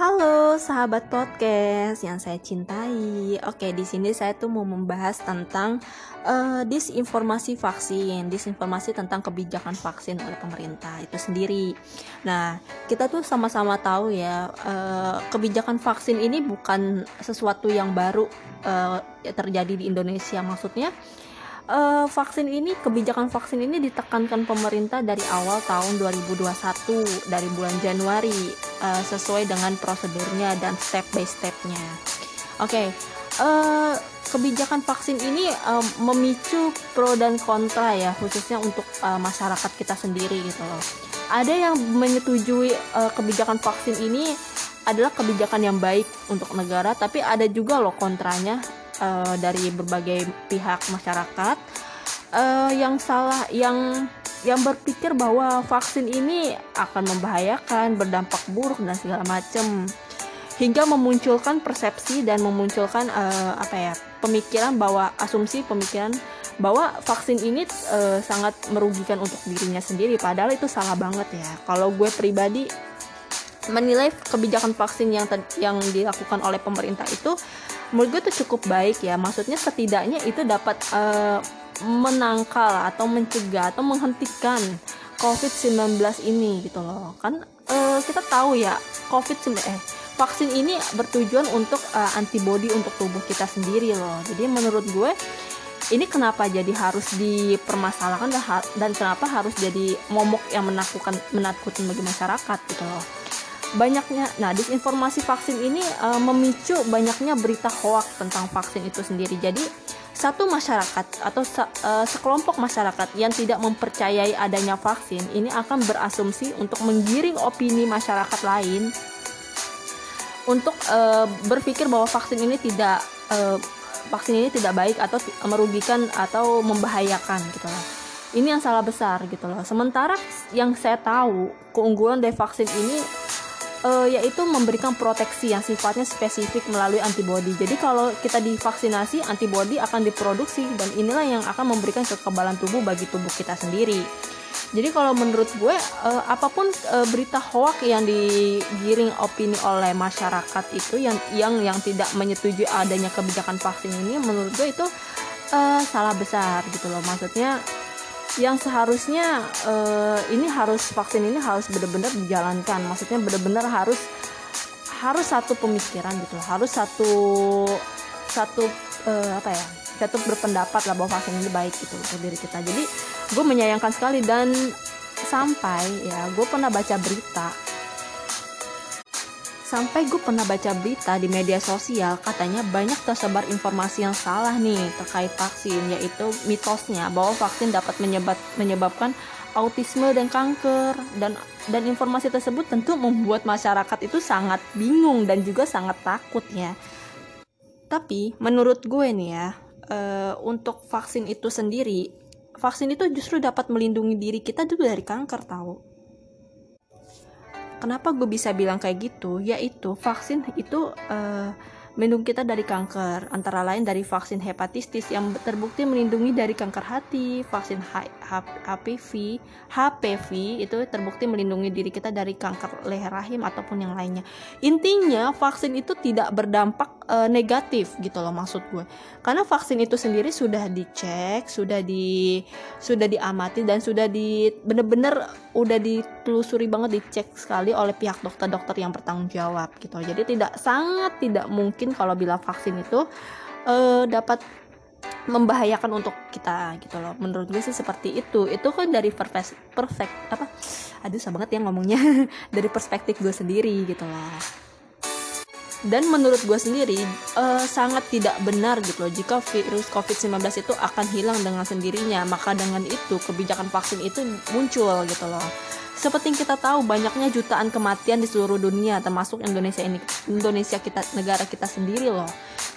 Halo sahabat podcast yang saya cintai. Oke, di sini saya tuh mau membahas tentang uh, disinformasi vaksin, disinformasi tentang kebijakan vaksin oleh pemerintah itu sendiri. Nah, kita tuh sama-sama tahu ya, uh, kebijakan vaksin ini bukan sesuatu yang baru uh, terjadi di Indonesia. Maksudnya, uh, vaksin ini kebijakan vaksin ini ditekankan pemerintah dari awal tahun 2021 dari bulan Januari uh, sesuai dengan prosedurnya dan step by stepnya. Oke, okay, uh, kebijakan vaksin ini uh, memicu pro dan kontra ya khususnya untuk uh, masyarakat kita sendiri gitu loh. Ada yang menyetujui uh, kebijakan vaksin ini adalah kebijakan yang baik untuk negara, tapi ada juga loh kontranya uh, dari berbagai pihak masyarakat. Uh, yang salah yang yang berpikir bahwa vaksin ini akan membahayakan, berdampak buruk dan segala macam hingga memunculkan persepsi dan memunculkan uh, apa ya pemikiran bahwa asumsi pemikiran bahwa vaksin ini uh, sangat merugikan untuk dirinya sendiri. Padahal itu salah banget ya. Kalau gue pribadi menilai kebijakan vaksin yang yang dilakukan oleh pemerintah itu menurut gue itu cukup baik ya. Maksudnya setidaknya itu dapat uh, menangkal atau mencegah atau menghentikan COVID-19 ini gitu loh. Kan uh, kita tahu ya COVID-19 eh vaksin ini bertujuan untuk uh, antibody untuk tubuh kita sendiri loh. Jadi menurut gue ini kenapa jadi harus dipermasalahkan dan kenapa harus jadi momok yang menakutkan menakutkan bagi masyarakat gitu loh banyaknya nah disinformasi vaksin ini uh, memicu banyaknya berita hoax tentang vaksin itu sendiri jadi satu masyarakat atau uh, sekelompok masyarakat yang tidak mempercayai adanya vaksin ini akan berasumsi untuk menggiring opini masyarakat lain untuk uh, berpikir bahwa vaksin ini tidak uh, vaksin ini tidak baik atau merugikan atau membahayakan gitu loh. Ini yang salah besar gitu loh. Sementara yang saya tahu keunggulan dari vaksin ini uh, yaitu memberikan proteksi yang sifatnya spesifik melalui antibodi. Jadi kalau kita divaksinasi, antibodi akan diproduksi dan inilah yang akan memberikan kekebalan tubuh bagi tubuh kita sendiri. Jadi kalau menurut gue uh, apa pun uh, berita hoax yang digiring opini oleh masyarakat itu yang yang yang tidak menyetujui adanya kebijakan vaksin ini menurut gue itu uh, salah besar gitu loh. Maksudnya yang seharusnya uh, ini harus vaksin ini harus benar-benar dijalankan. Maksudnya benar-benar harus harus satu pemikiran gitu harus satu satu uh, apa ya satu berpendapat lah bahwa vaksin ini baik gitu untuk diri kita. Jadi gue menyayangkan sekali dan sampai ya gue pernah baca berita Sampai gue pernah baca berita di media sosial katanya banyak tersebar informasi yang salah nih terkait vaksin yaitu mitosnya bahwa vaksin dapat menyebab, menyebabkan autisme dan kanker dan dan informasi tersebut tentu membuat masyarakat itu sangat bingung dan juga sangat takut ya. Tapi menurut gue nih ya e, untuk vaksin itu sendiri vaksin itu justru dapat melindungi diri kita juga dari kanker tahu Kenapa gue bisa bilang kayak gitu? Yaitu vaksin itu uh, melindungi kita dari kanker, antara lain dari vaksin hepatitis yang terbukti melindungi dari kanker hati, vaksin HPV, HPV itu terbukti melindungi diri kita dari kanker leher rahim ataupun yang lainnya. Intinya vaksin itu tidak berdampak e, negatif gitu loh maksud gue. Karena vaksin itu sendiri sudah dicek, sudah di sudah diamati dan sudah di bener-bener udah ditelusuri banget dicek sekali oleh pihak dokter-dokter yang bertanggung jawab gitu. Jadi tidak sangat tidak mungkin kalau bila vaksin itu uh, dapat membahayakan untuk kita gitu loh. Menurut gue sih seperti itu. Itu kan dari perfect perfect apa? Aduh susah banget ya ngomongnya. Dari perspektif gue sendiri gitu loh dan menurut gue sendiri uh, sangat tidak benar gitu loh jika virus COVID-19 itu akan hilang dengan sendirinya. Maka dengan itu kebijakan vaksin itu muncul gitu loh seperti kita tahu banyaknya jutaan kematian di seluruh dunia termasuk Indonesia ini Indonesia kita negara kita sendiri loh.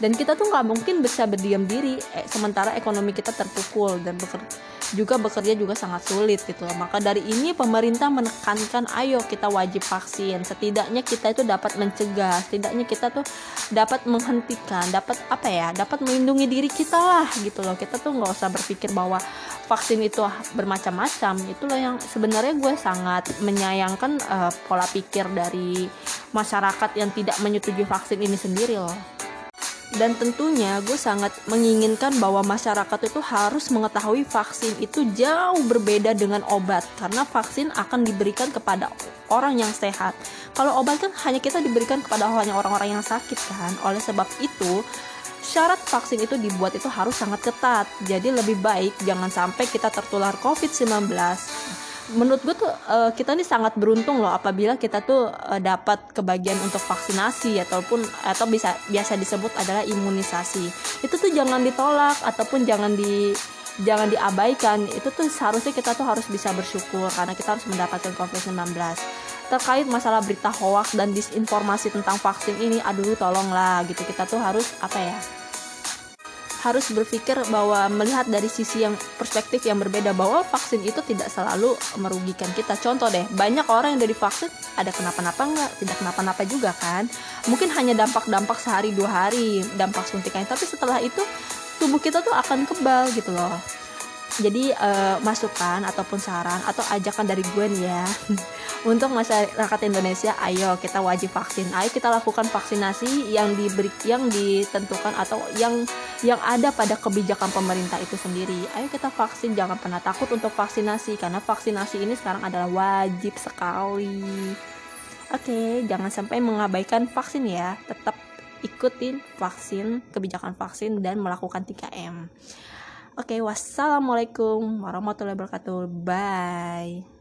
Dan kita tuh nggak mungkin bisa berdiam diri eh, sementara ekonomi kita terpukul dan bekerja, juga bekerja juga sangat sulit gitu loh. Maka dari ini pemerintah menekankan ayo kita wajib vaksin. Setidaknya kita itu dapat mencegah setidaknya kita tuh dapat menghentikan dapat apa ya dapat melindungi diri kita lah gitu loh. Kita tuh nggak usah berpikir bahwa vaksin itu bermacam-macam. Itu loh yang sebenarnya gue sangat sangat menyayangkan uh, pola pikir dari masyarakat yang tidak menyetujui vaksin ini sendiri loh. Dan tentunya gue sangat menginginkan bahwa masyarakat itu harus mengetahui vaksin itu jauh berbeda dengan obat. Karena vaksin akan diberikan kepada orang yang sehat. Kalau obat kan hanya kita diberikan kepada hanya orang-orang yang sakit kan. Oleh sebab itu syarat vaksin itu dibuat itu harus sangat ketat. Jadi lebih baik jangan sampai kita tertular COVID-19 menurut gue tuh uh, kita ini sangat beruntung loh apabila kita tuh uh, dapat kebagian untuk vaksinasi ataupun atau bisa biasa disebut adalah imunisasi. Itu tuh jangan ditolak ataupun jangan di jangan diabaikan. Itu tuh seharusnya kita tuh harus bisa bersyukur karena kita harus mendapatkan COVID-19 terkait masalah berita hoax dan disinformasi tentang vaksin ini aduh tolonglah gitu. Kita tuh harus apa ya harus berpikir bahwa melihat dari sisi yang perspektif yang berbeda bahwa vaksin itu tidak selalu merugikan kita. Contoh deh, banyak orang yang dari vaksin ada kenapa-napa enggak, tidak kenapa-napa juga kan. Mungkin hanya dampak-dampak sehari dua hari dampak suntikannya, tapi setelah itu tubuh kita tuh akan kebal gitu loh jadi uh, masukan ataupun saran atau ajakan dari gue nih ya untuk masyarakat Indonesia ayo kita wajib vaksin. Ayo kita lakukan vaksinasi yang diberi yang ditentukan atau yang yang ada pada kebijakan pemerintah itu sendiri. Ayo kita vaksin jangan pernah takut untuk vaksinasi karena vaksinasi ini sekarang adalah wajib sekali. Oke jangan sampai mengabaikan vaksin ya. Tetap ikutin vaksin kebijakan vaksin dan melakukan 3M Oke, wassalamualaikum warahmatullahi wabarakatuh. Bye.